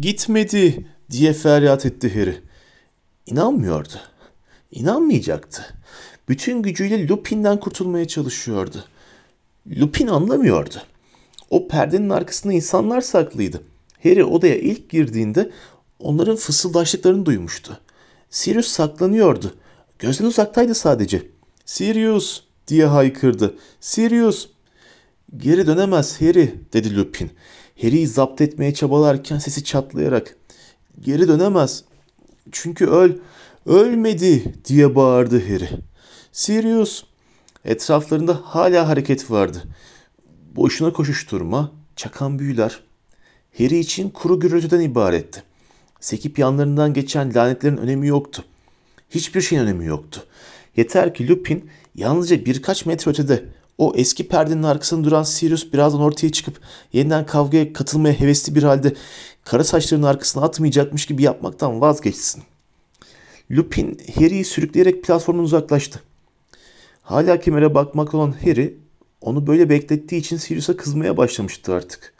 Gitmedi diye feryat etti Harry. İnanmıyordu. İnanmayacaktı. Bütün gücüyle Lupin'den kurtulmaya çalışıyordu. Lupin anlamıyordu. O perdenin arkasında insanlar saklıydı. Harry odaya ilk girdiğinde onların fısıldaştıklarını duymuştu. Sirius saklanıyordu. Gözden uzaktaydı sadece. Sirius diye haykırdı. Sirius! Geri dönemez Harry dedi Lupin. Harry'i zapt etmeye çabalarken sesi çatlayarak. Geri dönemez. Çünkü öl, ölmedi diye bağırdı Harry. Sirius! Etraflarında hala hareket vardı. Boşuna koşuşturma, çakan büyüler. Harry için kuru gürültüden ibaretti. Sekip yanlarından geçen lanetlerin önemi yoktu. Hiçbir şeyin önemi yoktu. Yeter ki Lupin yalnızca birkaç metre ötede o eski perdenin arkasında duran Sirius birazdan ortaya çıkıp yeniden kavgaya katılmaya hevesli bir halde kara saçlarının arkasına atmayacakmış gibi yapmaktan vazgeçsin. Lupin Harry'i sürükleyerek platformdan uzaklaştı. Hala kemere bakmakta olan Harry onu böyle beklettiği için Sirius'a kızmaya başlamıştı artık.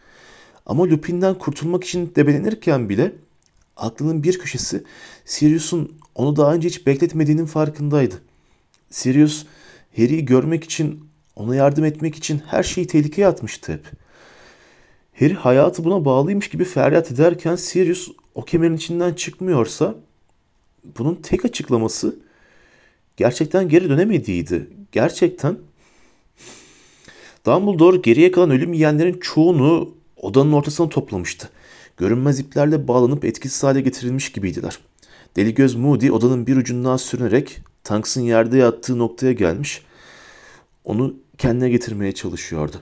Ama Lupin'den kurtulmak için debelenirken bile aklının bir köşesi Sirius'un onu daha önce hiç bekletmediğinin farkındaydı. Sirius Harry'i görmek için, ona yardım etmek için her şeyi tehlikeye atmıştı hep. Harry hayatı buna bağlıymış gibi feryat ederken Sirius o kemerin içinden çıkmıyorsa bunun tek açıklaması gerçekten geri dönemediğiydi. Gerçekten Dumbledore geriye kalan ölüm yiyenlerin çoğunu odanın ortasına toplamıştı. Görünmez iplerle bağlanıp etkisiz hale getirilmiş gibiydiler. Deli göz Moody odanın bir ucundan sürünerek Tanks'ın yerde yattığı noktaya gelmiş. Onu kendine getirmeye çalışıyordu.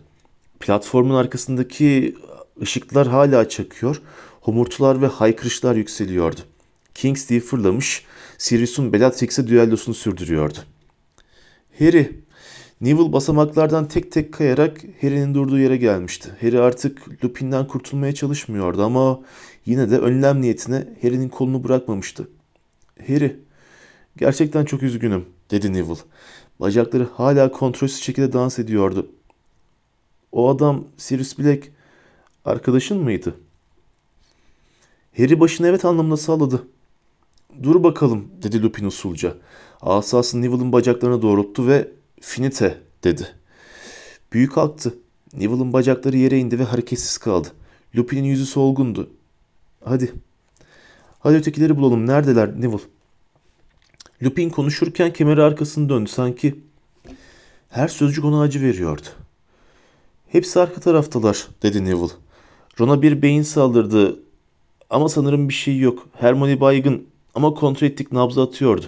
Platformun arkasındaki ışıklar hala çakıyor. Homurtular ve haykırışlar yükseliyordu. Kingsley fırlamış, Sirius'un Bellatrix'e düellosunu sürdürüyordu. Harry, Neville basamaklardan tek tek kayarak Harry'nin durduğu yere gelmişti. Harry artık Lupin'den kurtulmaya çalışmıyordu ama yine de önlem niyetine Harry'nin kolunu bırakmamıştı. Harry, gerçekten çok üzgünüm, dedi Neville. Bacakları hala kontrolsüz şekilde dans ediyordu. O adam Sirius Black arkadaşın mıydı? Harry başını evet anlamında salladı. Dur bakalım dedi Lupin usulca. Asasını Neville'ın bacaklarına doğrulttu ve finite dedi. Büyük halktı. Neville'ın bacakları yere indi ve hareketsiz kaldı. Lupin'in yüzü solgundu. Hadi. Hadi ötekileri bulalım. Neredeler Neville? Lupin konuşurken kemeri arkasını döndü. Sanki her sözcük ona acı veriyordu. Hepsi arka taraftalar dedi Neville. Ron'a bir beyin saldırdı ama sanırım bir şey yok. Hermione baygın ama kontrol ettik nabzı atıyordu.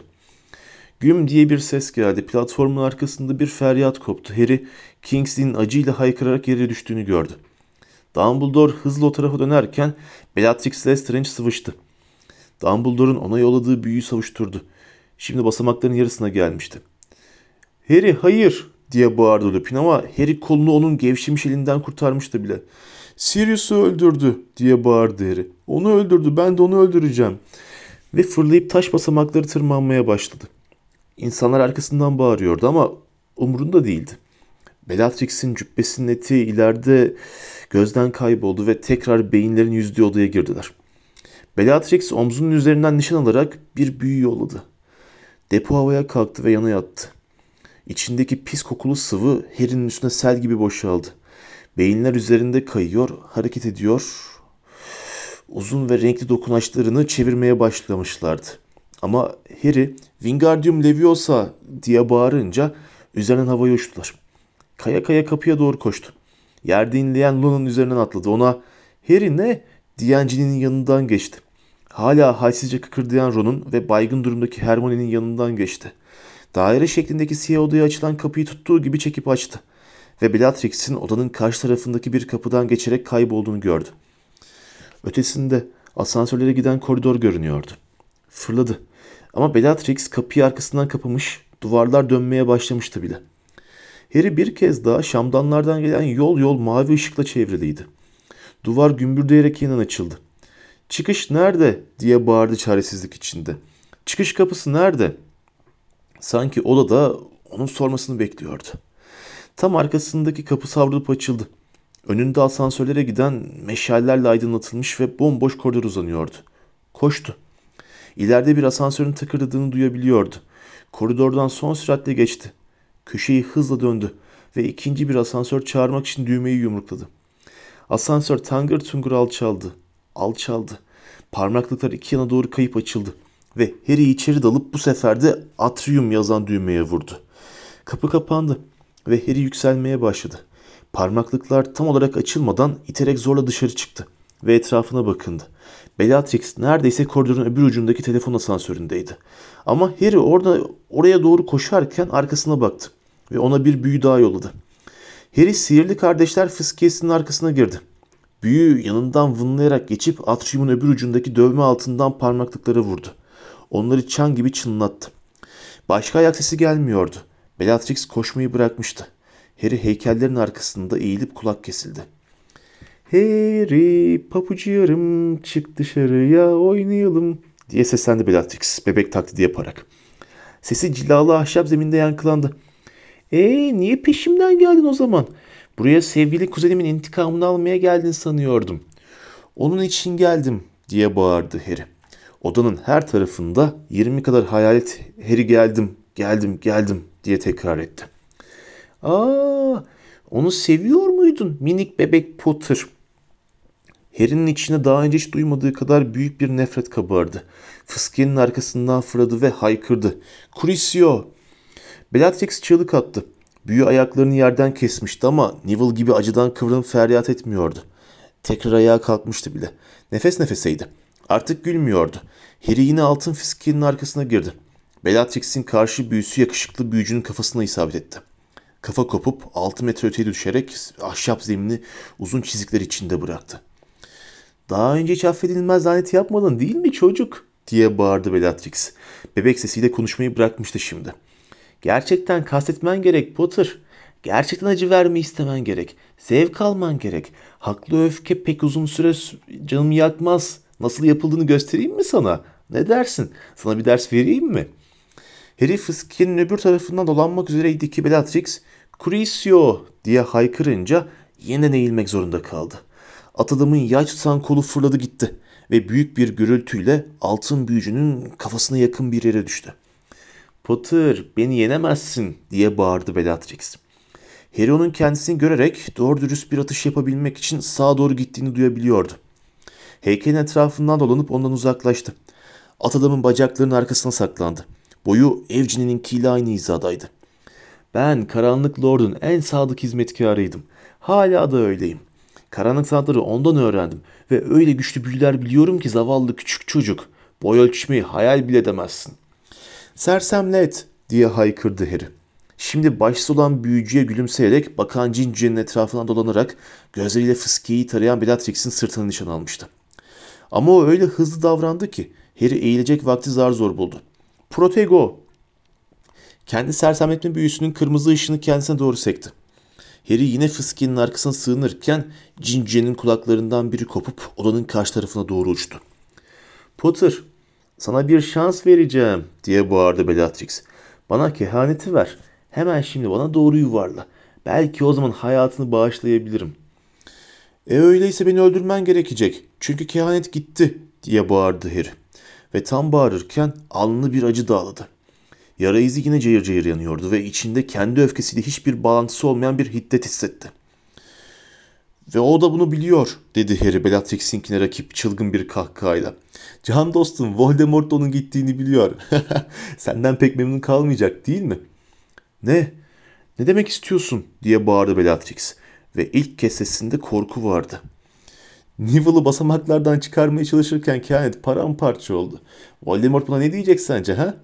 Güm diye bir ses geldi. Platformun arkasında bir feryat koptu. Harry, Kingsley'nin acıyla haykırarak yere düştüğünü gördü. Dumbledore hızlı o tarafa dönerken Bellatrix ile Strange sıvıştı. Dumbledore'un ona yolladığı büyüyü savuşturdu. Şimdi basamakların yarısına gelmişti. Harry hayır diye bağırdı Lupin ama Harry kolunu onun gevşemiş elinden kurtarmıştı bile. Sirius'u öldürdü diye bağırdı Harry. Onu öldürdü ben de onu öldüreceğim. Ve fırlayıp taş basamakları tırmanmaya başladı. İnsanlar arkasından bağırıyordu ama umurunda değildi. Bellatrix'in cübbesinin eteği ileride gözden kayboldu ve tekrar beyinlerin yüzdüğü odaya girdiler. Bellatrix omzunun üzerinden nişan alarak bir büyü yolladı. Depo havaya kalktı ve yana yattı. İçindeki pis kokulu sıvı Harry'nin üstüne sel gibi boşaldı. Beyinler üzerinde kayıyor, hareket ediyor. Uzun ve renkli dokunaçlarını çevirmeye başlamışlardı. Ama Harry Wingardium Leviosa diye bağırınca üzerinden havaya uçtular. Kaya kaya kapıya doğru koştu. Yerde inleyen Luna'nın üzerinden atladı. Ona Harry ne diyen Ginny'nin yanından geçti. Hala halsizce kıkırdayan Ron'un ve baygın durumdaki Hermione'nin yanından geçti. Daire şeklindeki siyah odaya açılan kapıyı tuttuğu gibi çekip açtı. Ve Bellatrix'in odanın karşı tarafındaki bir kapıdan geçerek kaybolduğunu gördü. Ötesinde asansörlere giden koridor görünüyordu. Fırladı. Ama Bellatrix kapıyı arkasından kapamış, duvarlar dönmeye başlamıştı bile. Harry bir kez daha şamdanlardan gelen yol yol mavi ışıkla çevriliydi. Duvar gümbürdeyerek yeniden açıldı. Çıkış nerede diye bağırdı çaresizlik içinde. Çıkış kapısı nerede? Sanki odada onun sormasını bekliyordu. Tam arkasındaki kapı savrulup açıldı. Önünde asansörlere giden meşallerle aydınlatılmış ve bomboş koridor uzanıyordu. Koştu. İleride bir asansörün tıkırdadığını duyabiliyordu. Koridordan son süratle geçti. Köşeyi hızla döndü ve ikinci bir asansör çağırmak için düğmeyi yumrukladı. Asansör tangır tungur alçaldı. Alçaldı. Parmaklıklar iki yana doğru kayıp açıldı ve Harry içeri dalıp bu sefer de atrium yazan düğmeye vurdu. Kapı kapandı ve Harry yükselmeye başladı. Parmaklıklar tam olarak açılmadan iterek zorla dışarı çıktı ve etrafına bakındı. Bellatrix neredeyse koridorun öbür ucundaki telefon asansöründeydi. Ama Harry orada oraya doğru koşarken arkasına baktı ve ona bir büyü daha yolladı. Harry sihirli kardeşler fıskiyesinin arkasına girdi. Büyü yanından vınlayarak geçip atriumun öbür ucundaki dövme altından parmaklıklara vurdu. Onları çan gibi çınlattı. Başka ayak sesi gelmiyordu. Bellatrix koşmayı bırakmıştı. Harry heykellerin arkasında eğilip kulak kesildi. Harry papucu çık dışarıya oynayalım diye seslendi Bellatrix bebek taklidi yaparak. Sesi cilalı ahşap zeminde yankılandı. Ee niye peşimden geldin o zaman? Buraya sevgili kuzenimin intikamını almaya geldin sanıyordum. Onun için geldim diye bağırdı Harry. Odanın her tarafında 20 kadar hayalet Harry geldim, geldim, geldim diye tekrar etti. Aa, onu seviyor muydun minik bebek Potter? Harry'nin içine daha önce hiç duymadığı kadar büyük bir nefret kabardı. Fıskiyenin arkasından fırladı ve haykırdı. Crucio! Bellatrix çığlık attı. Büyü ayaklarını yerden kesmişti ama Neville gibi acıdan kıvrılıp feryat etmiyordu. Tekrar ayağa kalkmıştı bile. Nefes nefeseydi. Artık gülmüyordu. Harry yine altın fiskiyenin arkasına girdi. Bellatrix'in karşı büyüsü yakışıklı büyücünün kafasına isabet etti. Kafa kopup 6 metre öteye düşerek ahşap zemini uzun çizikler içinde bıraktı. Daha önce hiç affedilmez lanet yapmadın değil mi çocuk? diye bağırdı Bellatrix. Bebek sesiyle konuşmayı bırakmıştı şimdi. Gerçekten kastetmen gerek Potter. Gerçekten acı verme istemen gerek. Zevk alman gerek. Haklı öfke pek uzun süre canımı yakmaz. Nasıl yapıldığını göstereyim mi sana? Ne dersin? Sana bir ders vereyim mi? Harry fıskiyenin öbür tarafından dolanmak üzereydi ki Bellatrix, Crucio diye haykırınca yeniden eğilmek zorunda kaldı. At adamın yay tutan kolu fırladı gitti ve büyük bir gürültüyle altın büyücünün kafasına yakın bir yere düştü. Potter beni yenemezsin diye bağırdı Bellatrix. Harry onun kendisini görerek doğru dürüst bir atış yapabilmek için sağa doğru gittiğini duyabiliyordu. Heykelin etrafından dolanıp ondan uzaklaştı. At adamın bacaklarının arkasına saklandı. Boyu evcininkiyle aynı hizadaydı. Ben Karanlık Lord'un en sadık hizmetkarıydım. Hala da öyleyim. Karanlık sanatları ondan öğrendim ve öyle güçlü büyüler biliyorum ki zavallı küçük çocuk. Boy ölçmeyi hayal bile edemezsin. Sersemlet diye haykırdı Harry. Şimdi başsız olan büyücüye gülümseyerek bakan Cinci'nin etrafından dolanarak gözleriyle fıskiyeyi tarayan Bellatrix'in sırtına nişan almıştı. Ama o öyle hızlı davrandı ki Harry eğilecek vakti zar zor buldu. Protego! Kendi sersemletme büyüsünün kırmızı ışını kendisine doğru sekti. Harry yine fıskiyenin arkasına sığınırken Cinci'nin kulaklarından biri kopup odanın karşı tarafına doğru uçtu. Potter, sana bir şans vereceğim diye bağırdı Bellatrix. Bana kehaneti ver. Hemen şimdi bana doğru yuvarla. Belki o zaman hayatını bağışlayabilirim. E öyleyse beni öldürmen gerekecek. Çünkü kehanet gitti diye bağırdı Harry. Ve tam bağırırken alnını bir acı dağladı. Yara izi yine cayır cayır yanıyordu ve içinde kendi öfkesiyle hiçbir bağlantısı olmayan bir hiddet hissetti. Ve o da bunu biliyor dedi Harry Bellatrix'inkine rakip çılgın bir kahkahayla. Can dostum Voldemort onun gittiğini biliyor. Senden pek memnun kalmayacak değil mi? Ne? Ne demek istiyorsun diye bağırdı Bellatrix ve ilk kez sesinde korku vardı. Neville'ı basamaklardan çıkarmaya çalışırken kehanet paramparça oldu. Voldemort buna ne diyecek sence ha?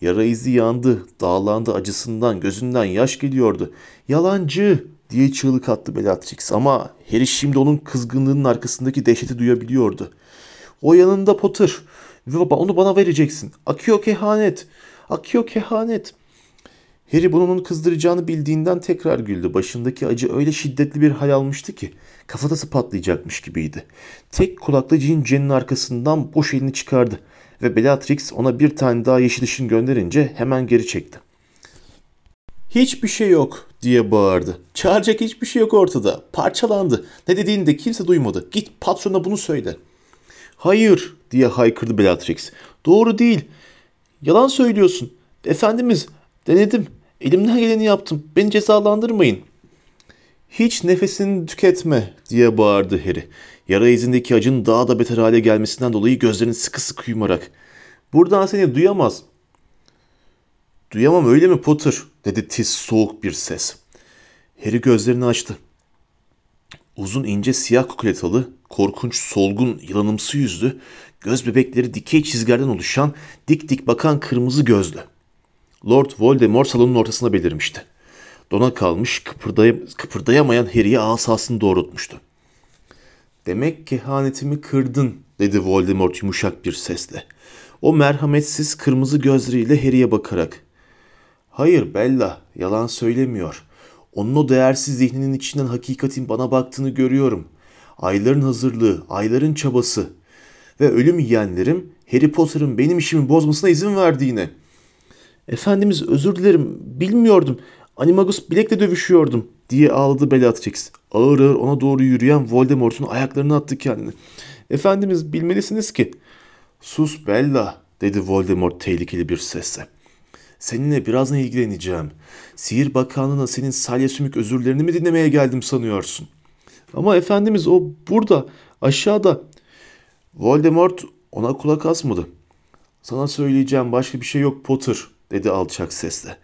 Yara izi yandı, dağlandı acısından, gözünden yaş geliyordu. Yalancı diye çığlık attı Bellatrix ama Harry şimdi onun kızgınlığının arkasındaki dehşeti duyabiliyordu. O yanında Potter ve baba onu bana vereceksin. Akıyor kehanet, akıyor kehanet. Harry bunun kızdıracağını bildiğinden tekrar güldü. Başındaki acı öyle şiddetli bir hal almıştı ki kafatası patlayacakmış gibiydi. Tek kulaklı Cin arkasından boş elini çıkardı ve Bellatrix ona bir tane daha yeşil ışın gönderince hemen geri çekti. Hiçbir şey yok diye bağırdı. Çağıracak hiçbir şey yok ortada. Parçalandı. Ne dediğini de kimse duymadı. Git patrona bunu söyle. Hayır diye haykırdı Bellatrix. Doğru değil. Yalan söylüyorsun. Efendimiz denedim. Elimden geleni yaptım. Beni cezalandırmayın. Hiç nefesini tüketme diye bağırdı Harry. Yara izindeki acın daha da beter hale gelmesinden dolayı gözlerini sıkı sıkı yumarak. Buradan seni duyamaz. Duyamam öyle mi Potter? Dedi tiz soğuk bir ses. Harry gözlerini açtı. Uzun ince siyah kukuletalı, korkunç solgun yılanımsı yüzlü, göz bebekleri dikey çizgilerden oluşan dik dik bakan kırmızı gözlü. Lord Voldemort salonun ortasına belirmişti. Dona kalmış, kıpırdayam kıpırdayamayan Harry'e asasını doğrultmuştu. Demek kehanetimi kırdın, dedi Voldemort yumuşak bir sesle. O merhametsiz kırmızı gözleriyle Harry'e bakarak. Hayır Bella, yalan söylemiyor. Onun o değersiz zihninin içinden hakikatin bana baktığını görüyorum. Ayların hazırlığı, ayların çabası ve ölüm yiyenlerim Harry Potter'ın benim işimi bozmasına izin verdiğine. Efendimiz özür dilerim, bilmiyordum. Animagus bilekle dövüşüyordum diye ağladı Bellatrix. Ağır ağır ona doğru yürüyen Voldemort'un ayaklarına attı kendini. Efendimiz bilmelisiniz ki. Sus Bella dedi Voldemort tehlikeli bir sesle. Seninle birazdan ilgileneceğim. Sihir bakanlığına senin salya sümük özürlerini mi dinlemeye geldim sanıyorsun? Ama efendimiz o burada, aşağıda. Voldemort ona kulak asmadı. Sana söyleyeceğim başka bir şey yok Potter, dedi alçak sesle.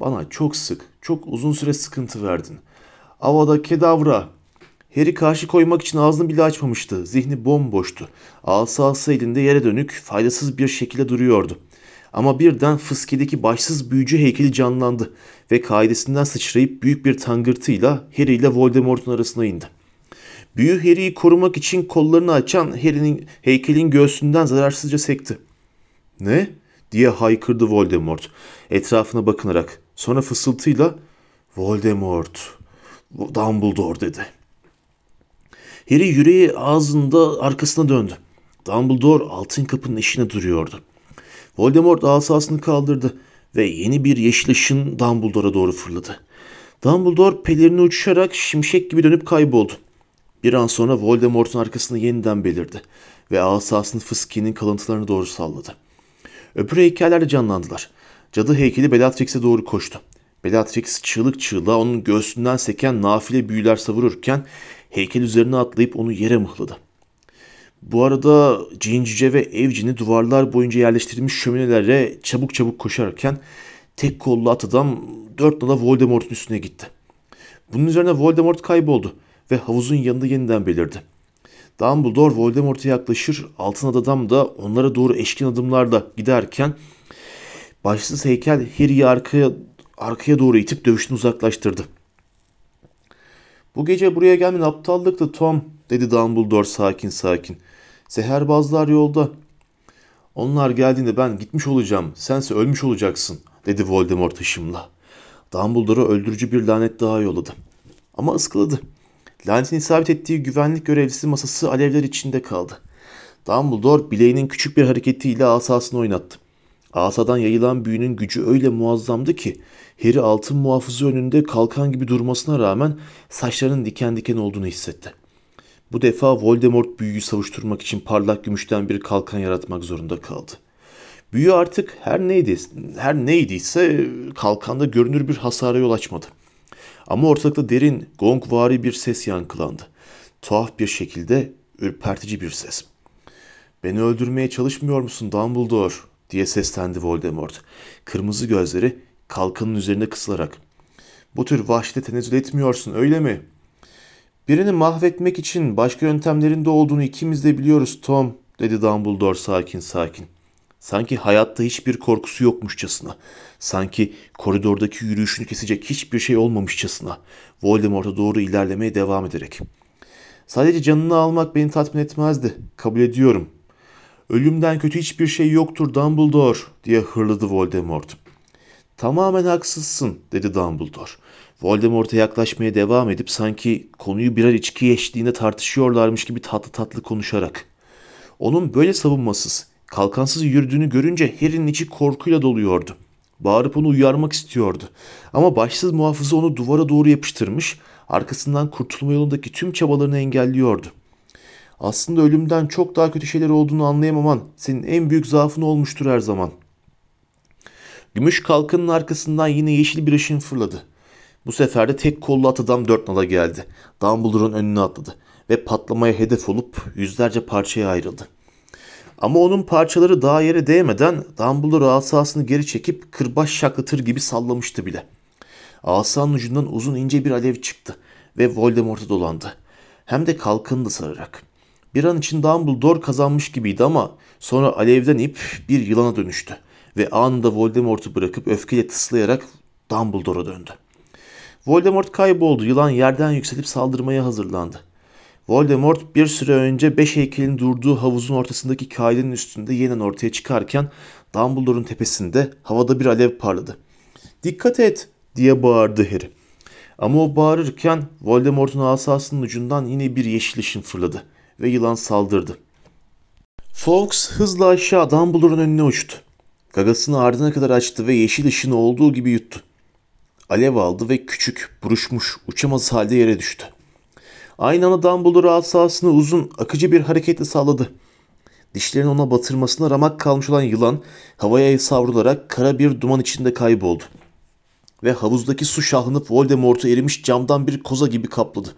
Bana çok sık, çok uzun süre sıkıntı verdin. Avada kedavra. Harry karşı koymak için ağzını bile açmamıştı. Zihni bomboştu. Asası elinde yere dönük, faydasız bir şekilde duruyordu. Ama birden fıskideki başsız büyücü heykeli canlandı ve kaidesinden sıçrayıp büyük bir tangırtıyla Harry ile Voldemort'un arasına indi. Büyü Harry'i korumak için kollarını açan Harry'nin heykelin göğsünden zararsızca sekti. Ne? diye haykırdı Voldemort etrafına bakınarak. Sonra fısıltıyla Voldemort, Dumbledore dedi. Harry yüreği ağzında arkasına döndü. Dumbledore altın kapının eşine duruyordu. Voldemort asasını kaldırdı ve yeni bir yeşil ışın Dumbledore'a doğru fırladı. Dumbledore pelerini uçuşarak şimşek gibi dönüp kayboldu. Bir an sonra Voldemort'un arkasında yeniden belirdi ve asasını fıskiyenin kalıntılarına doğru salladı. Öbür heykeller de canlandılar. Cadı heykeli Bellatrix'e doğru koştu. Bellatrix çığlık çığlığa onun göğsünden seken nafile büyüler savururken heykel üzerine atlayıp onu yere mıhladı. Bu arada Cincice ve Evcini duvarlar boyunca yerleştirilmiş şöminelere çabuk çabuk koşarken tek kollu at adam dört nala Voldemort'un üstüne gitti. Bunun üzerine Voldemort kayboldu ve havuzun yanında yeniden belirdi. Dumbledore Voldemort'a yaklaşır, altın adam da onlara doğru eşkin adımlarla giderken başsız heykel Harry'i arkaya, arkaya doğru itip dövüşten uzaklaştırdı. Bu gece buraya gelmen aptallıktı Tom, dedi Dumbledore sakin sakin. Seherbazlar yolda. Onlar geldiğinde ben gitmiş olacağım, sense ölmüş olacaksın, dedi Voldemort hışımla. Dumbledore'a öldürücü bir lanet daha yolladı. Ama ıskaladı. Lanetin isabet ettiği güvenlik görevlisi masası alevler içinde kaldı. Dumbledore bileğinin küçük bir hareketiyle asasını oynattı. Asadan yayılan büyünün gücü öyle muazzamdı ki Harry altın muhafızı önünde kalkan gibi durmasına rağmen saçlarının diken diken olduğunu hissetti. Bu defa Voldemort büyüyü savuşturmak için parlak gümüşten bir kalkan yaratmak zorunda kaldı. Büyü artık her neydi, her neydiyse kalkanda görünür bir hasara yol açmadı. Ama ortalıkta derin, gongvari bir ses yankılandı. Tuhaf bir şekilde ürpertici bir ses. Beni öldürmeye çalışmıyor musun Dumbledore? diye seslendi Voldemort. Kırmızı gözleri kalkanın üzerine kısılarak. Bu tür vahşete tenezzül etmiyorsun öyle mi? Birini mahvetmek için başka yöntemlerin de olduğunu ikimiz de biliyoruz Tom, dedi Dumbledore sakin sakin. Sanki hayatta hiçbir korkusu yokmuşçasına. Sanki koridordaki yürüyüşünü kesecek hiçbir şey olmamışçasına. Voldemort'a doğru ilerlemeye devam ederek. Sadece canını almak beni tatmin etmezdi. Kabul ediyorum. Ölümden kötü hiçbir şey yoktur Dumbledore diye hırladı Voldemort. Tamamen haksızsın dedi Dumbledore. Voldemort'a yaklaşmaya devam edip sanki konuyu birer içki eşliğinde tartışıyorlarmış gibi tatlı tatlı konuşarak. Onun böyle savunmasız, kalkansız yürüdüğünü görünce Harry'nin içi korkuyla doluyordu. Bağırıp onu uyarmak istiyordu. Ama başsız muhafızı onu duvara doğru yapıştırmış, arkasından kurtulma yolundaki tüm çabalarını engelliyordu. Aslında ölümden çok daha kötü şeyler olduğunu anlayamaman senin en büyük zaafın olmuştur her zaman. Gümüş kalkanın arkasından yine yeşil bir ışın fırladı. Bu sefer de tek kollu at adam dört nala geldi. Dumbledore'un önüne atladı ve patlamaya hedef olup yüzlerce parçaya ayrıldı. Ama onun parçaları daha yere değmeden Dumbledore asasını geri çekip kırbaç şaklatır gibi sallamıştı bile. Asanın ucundan uzun ince bir alev çıktı ve Voldemort'a dolandı. Hem de kalkanı da sararak. Bir an için Dumbledore kazanmış gibiydi ama sonra alevden ip bir yılana dönüştü ve anında Voldemort'u bırakıp öfkeyle tıslayarak Dumbledore'a döndü. Voldemort kayboldu. Yılan yerden yükselip saldırmaya hazırlandı. Voldemort bir süre önce beş heykelin durduğu havuzun ortasındaki kaidenin üstünde yeniden ortaya çıkarken Dumbledore'un tepesinde havada bir alev parladı. Dikkat et diye bağırdı Harry. Ama o bağırırken Voldemort'un asasının ucundan yine bir yeşil ışın fırladı ve yılan saldırdı. Fawkes hızla aşağı Dumbledore'un önüne uçtu. Gagasını ardına kadar açtı ve yeşil ışını olduğu gibi yuttu. Alev aldı ve küçük, buruşmuş, uçamaz halde yere düştü. Aynı anda Dumbledore asasını uzun, akıcı bir hareketle salladı. Dişlerini ona batırmasına ramak kalmış olan yılan havaya savrularak kara bir duman içinde kayboldu. Ve havuzdaki su şahlanıp Voldemort'u erimiş camdan bir koza gibi kapladı.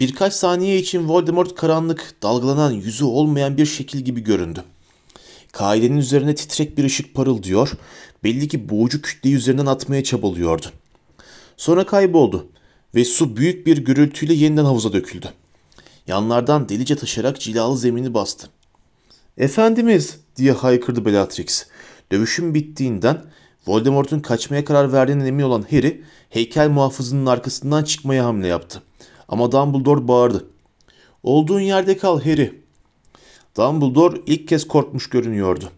Birkaç saniye için Voldemort karanlık, dalgalanan yüzü olmayan bir şekil gibi göründü. Kaidenin üzerine titrek bir ışık parıldıyor, belli ki boğucu kütleyi üzerinden atmaya çabalıyordu. Sonra kayboldu ve su büyük bir gürültüyle yeniden havuza döküldü. Yanlardan delice taşarak cilalı zemini bastı. Efendimiz diye haykırdı Bellatrix. Dövüşün bittiğinden Voldemort'un kaçmaya karar verdiğinden emin olan Harry heykel muhafızının arkasından çıkmaya hamle yaptı. Ama Dumbledore bağırdı. Olduğun yerde kal Harry. Dumbledore ilk kez korkmuş görünüyordu.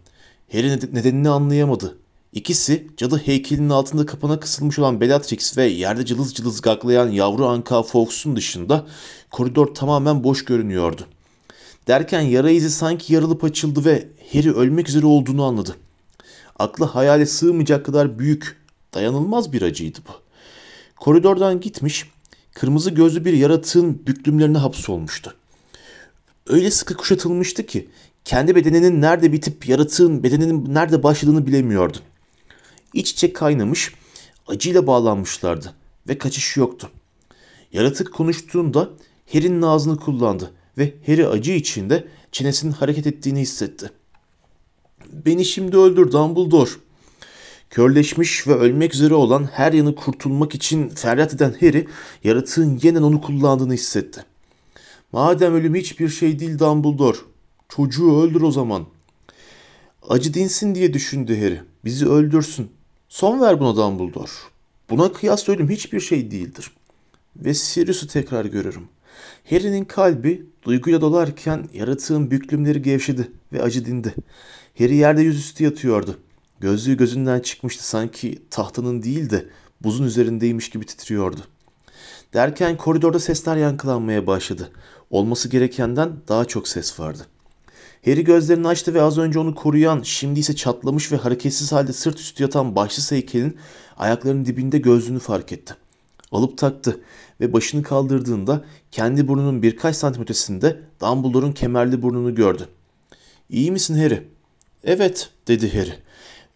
Harry nedenini anlayamadı. İkisi cadı heykelinin altında kapana kısılmış olan Bellatrix ve yerde cılız cılız gaklayan yavru Anka Fawkes'un dışında koridor tamamen boş görünüyordu. Derken yara izi sanki yarılıp açıldı ve Harry ölmek üzere olduğunu anladı. Aklı hayale sığmayacak kadar büyük, dayanılmaz bir acıydı bu. Koridordan gitmiş, kırmızı gözlü bir yaratığın büklümlerine hapsolmuştu. Öyle sıkı kuşatılmıştı ki kendi bedeninin nerede bitip yaratığın bedeninin nerede başladığını bilemiyordu. İç içe kaynamış, acıyla bağlanmışlardı ve kaçış yoktu. Yaratık konuştuğunda Harry'nin ağzını kullandı ve Harry acı içinde çenesinin hareket ettiğini hissetti. Beni şimdi öldür Dumbledore. Körleşmiş ve ölmek üzere olan her yanı kurtulmak için feryat eden Harry, yaratığın yeniden onu kullandığını hissetti. Madem ölüm hiçbir şey değil Dumbledore, çocuğu öldür o zaman. Acı dinsin diye düşündü Harry. Bizi öldürsün. Son ver buna Dumbledore. Buna kıyas ölüm hiçbir şey değildir. Ve Sirius'u tekrar görürüm. Harry'nin kalbi duyguyla dolarken yaratığın büklümleri gevşedi ve acı dindi. Harry yerde yüzüstü yatıyordu. Gözlüğü gözünden çıkmıştı sanki tahtanın değil de buzun üzerindeymiş gibi titriyordu. Derken koridorda sesler yankılanmaya başladı. Olması gerekenden daha çok ses vardı. Harry gözlerini açtı ve az önce onu koruyan, şimdi ise çatlamış ve hareketsiz halde sırt üstü yatan başsız heykelin ayaklarının dibinde gözlüğünü fark etti. Alıp taktı ve başını kaldırdığında kendi burnunun birkaç santim ötesinde Dumbledore'un kemerli burnunu gördü. İyi misin Harry? Evet dedi Harry.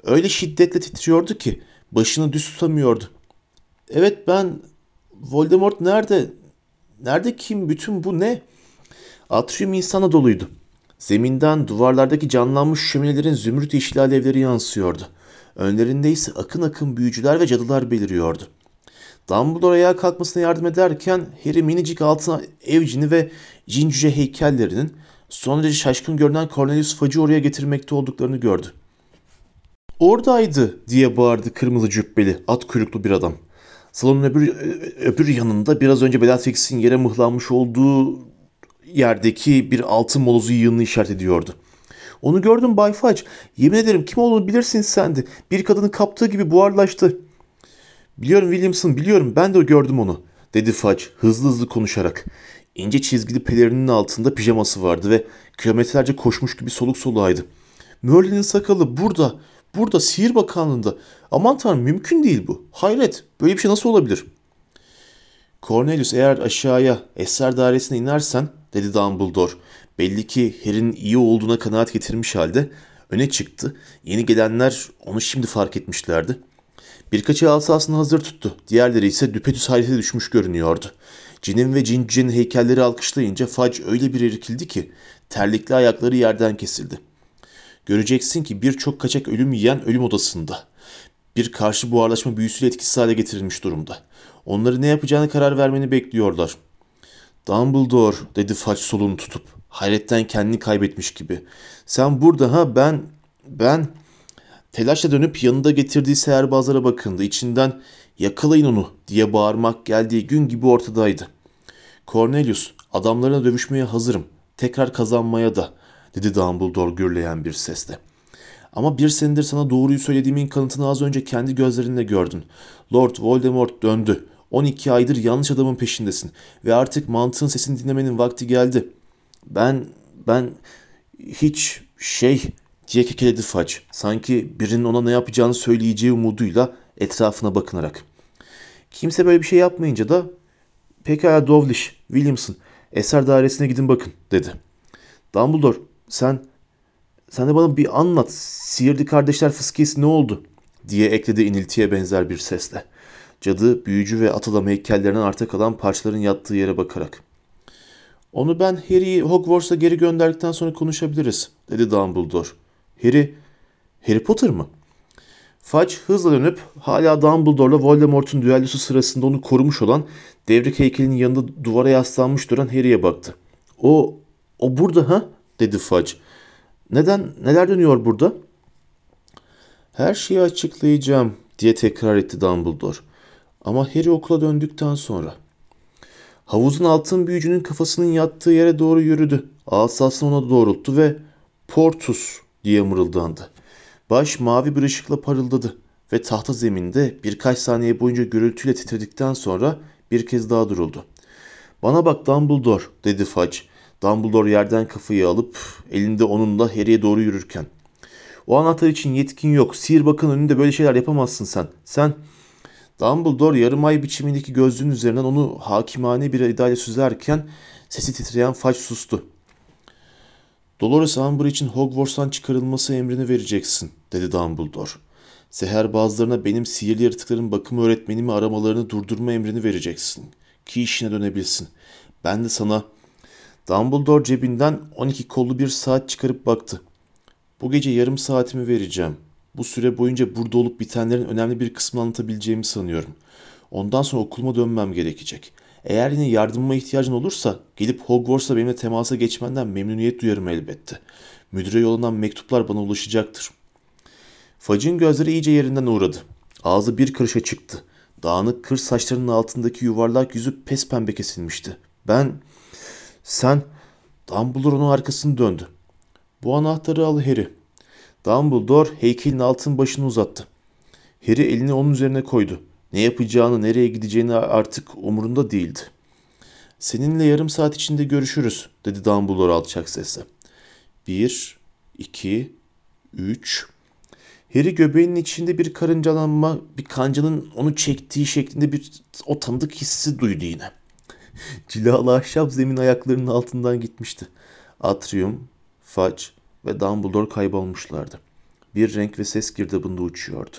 Öyle şiddetle titriyordu ki başını düz tutamıyordu. Evet ben Voldemort nerede? Nerede kim? Bütün bu ne? Atrium insana doluydu. Zeminden duvarlardaki canlanmış şöminelerin zümrüt yeşil alevleri yansıyordu. Önlerinde ise akın akın büyücüler ve cadılar beliriyordu. Dumbledore ayağa kalkmasına yardım ederken Harry minicik altına evcini ve cin heykellerinin son derece şaşkın görünen Cornelius Fudge'ı oraya getirmekte olduklarını gördü. Oradaydı diye bağırdı kırmızı cübbeli at kuyruklu bir adam. Salonun öbür, öbür yanında biraz önce Bellatrix'in yere mıhlanmış olduğu yerdeki bir altın molozu yığınını işaret ediyordu. Onu gördüm Bay Fudge. Yemin ederim kim olduğunu bilirsin sen de. Bir kadını kaptığı gibi buharlaştı. Biliyorum Williamson biliyorum ben de gördüm onu dedi Fudge hızlı hızlı konuşarak. İnce çizgili pelerinin altında pijaması vardı ve kilometrelerce koşmuş gibi soluk soluğaydı. Merlin'in sakalı burada, burada Sihir Bakanlığı'nda. Aman tanrım mümkün değil bu. Hayret böyle bir şey nasıl olabilir? Cornelius eğer aşağıya Esrar dairesine inersen dedi Dumbledore. Belli ki Harry'nin iyi olduğuna kanaat getirmiş halde öne çıktı. Yeni gelenler onu şimdi fark etmişlerdi. Birkaçı asasını hazır tuttu. Diğerleri ise düpedüz hayrete düşmüş görünüyordu. Cin'in ve Cinci'nin heykelleri alkışlayınca Fudge öyle bir irkildi ki terlikli ayakları yerden kesildi. Göreceksin ki birçok kaçak ölüm yiyen ölüm odasında. Bir karşı buharlaşma büyüsüyle etkisiz hale getirilmiş durumda. Onları ne yapacağını karar vermeni bekliyorlar. Dumbledore dedi Fudge solunu tutup. Hayretten kendini kaybetmiş gibi. Sen burada ha ben ben telaşla dönüp yanında getirdiği seherbazlara bakındı. İçinden yakalayın onu diye bağırmak geldiği gün gibi ortadaydı. Cornelius adamlarına dövüşmeye hazırım. Tekrar kazanmaya da dedi Dumbledore gürleyen bir sesle. Ama bir senedir sana doğruyu söylediğimin kanıtını az önce kendi gözlerinle gördün. Lord Voldemort döndü. 12 aydır yanlış adamın peşindesin ve artık mantığın sesini dinlemenin vakti geldi. Ben, ben hiç şey diye kekeledi Fudge. Sanki birinin ona ne yapacağını söyleyeceği umuduyla etrafına bakınarak. Kimse böyle bir şey yapmayınca da pekala Dovlish, Williamson, eser dairesine gidin bakın dedi. Dumbledore sen sen de bana bir anlat. Sihirli kardeşler fıskiyesi ne oldu? diye ekledi iniltiye benzer bir sesle. Cadı, büyücü ve at adam heykellerinden arta kalan parçaların yattığı yere bakarak. Onu ben Harry'i Hogwarts'a geri gönderdikten sonra konuşabiliriz, dedi Dumbledore. Harry, Harry Potter mı? Fudge hızla dönüp hala Dumbledore'la Voldemort'un düellosu sırasında onu korumuş olan devrik heykelinin yanında duvara yaslanmış duran Harry'e baktı. O, o burada ha? Dedi Fudge. Neden, neler dönüyor burada? Her şeyi açıklayacağım diye tekrar etti Dumbledore. Ama Harry okula döndükten sonra. Havuzun altın büyücünün kafasının yattığı yere doğru yürüdü. Asasını ona doğrulttu ve Portus diye mırıldandı. Baş mavi bir ışıkla parıldadı ve tahta zeminde birkaç saniye boyunca gürültüyle titredikten sonra bir kez daha duruldu. Bana bak Dumbledore dedi Fudge. Dumbledore yerden kafayı alıp elinde onunla Harry'e doğru yürürken. O anahtar için yetkin yok. Sihirbakın önünde böyle şeyler yapamazsın sen. Sen Dumbledore yarım ay biçimindeki gözlüğün üzerinden onu hakimane bir edayla süzerken sesi titreyen Fudge sustu. Dolores Umbridge'in Hogwarts'tan çıkarılması emrini vereceksin, dedi Dumbledore. Seherbazlarına benim sihirli yaratıkların bakımı öğretmenimi aramalarını durdurma emrini vereceksin. Ki işine dönebilsin. Ben de sana... Dumbledore cebinden 12 kollu bir saat çıkarıp baktı. Bu gece yarım saatimi vereceğim. Bu süre boyunca burada olup bitenlerin önemli bir kısmını anlatabileceğimi sanıyorum. Ondan sonra okuluma dönmem gerekecek. Eğer yine yardımıma ihtiyacın olursa gelip Hogwarts'la benimle temasa geçmenden memnuniyet duyarım elbette. Müdüre yollanan mektuplar bana ulaşacaktır. Fudge'ın gözleri iyice yerinden uğradı. Ağzı bir karışa çıktı. Dağınık kır saçlarının altındaki yuvarlak yüzü pes pembe kesilmişti. Ben... Sen... Dumbledore onun arkasını döndü. Bu anahtarı al Harry. Dumbledore heykelin altın başını uzattı. Harry elini onun üzerine koydu. Ne yapacağını, nereye gideceğini artık umurunda değildi. Seninle yarım saat içinde görüşürüz, dedi Dumbledore alçak sesle. Bir, iki, üç. Harry göbeğinin içinde bir karıncalanma, bir kancanın onu çektiği şeklinde bir o tanıdık hissi duydu yine. Cilalı ahşap zemin ayaklarının altından gitmişti. Atrium, Fudge ve Dumbledore kaybolmuşlardı. Bir renk ve ses girdabında uçuyordu.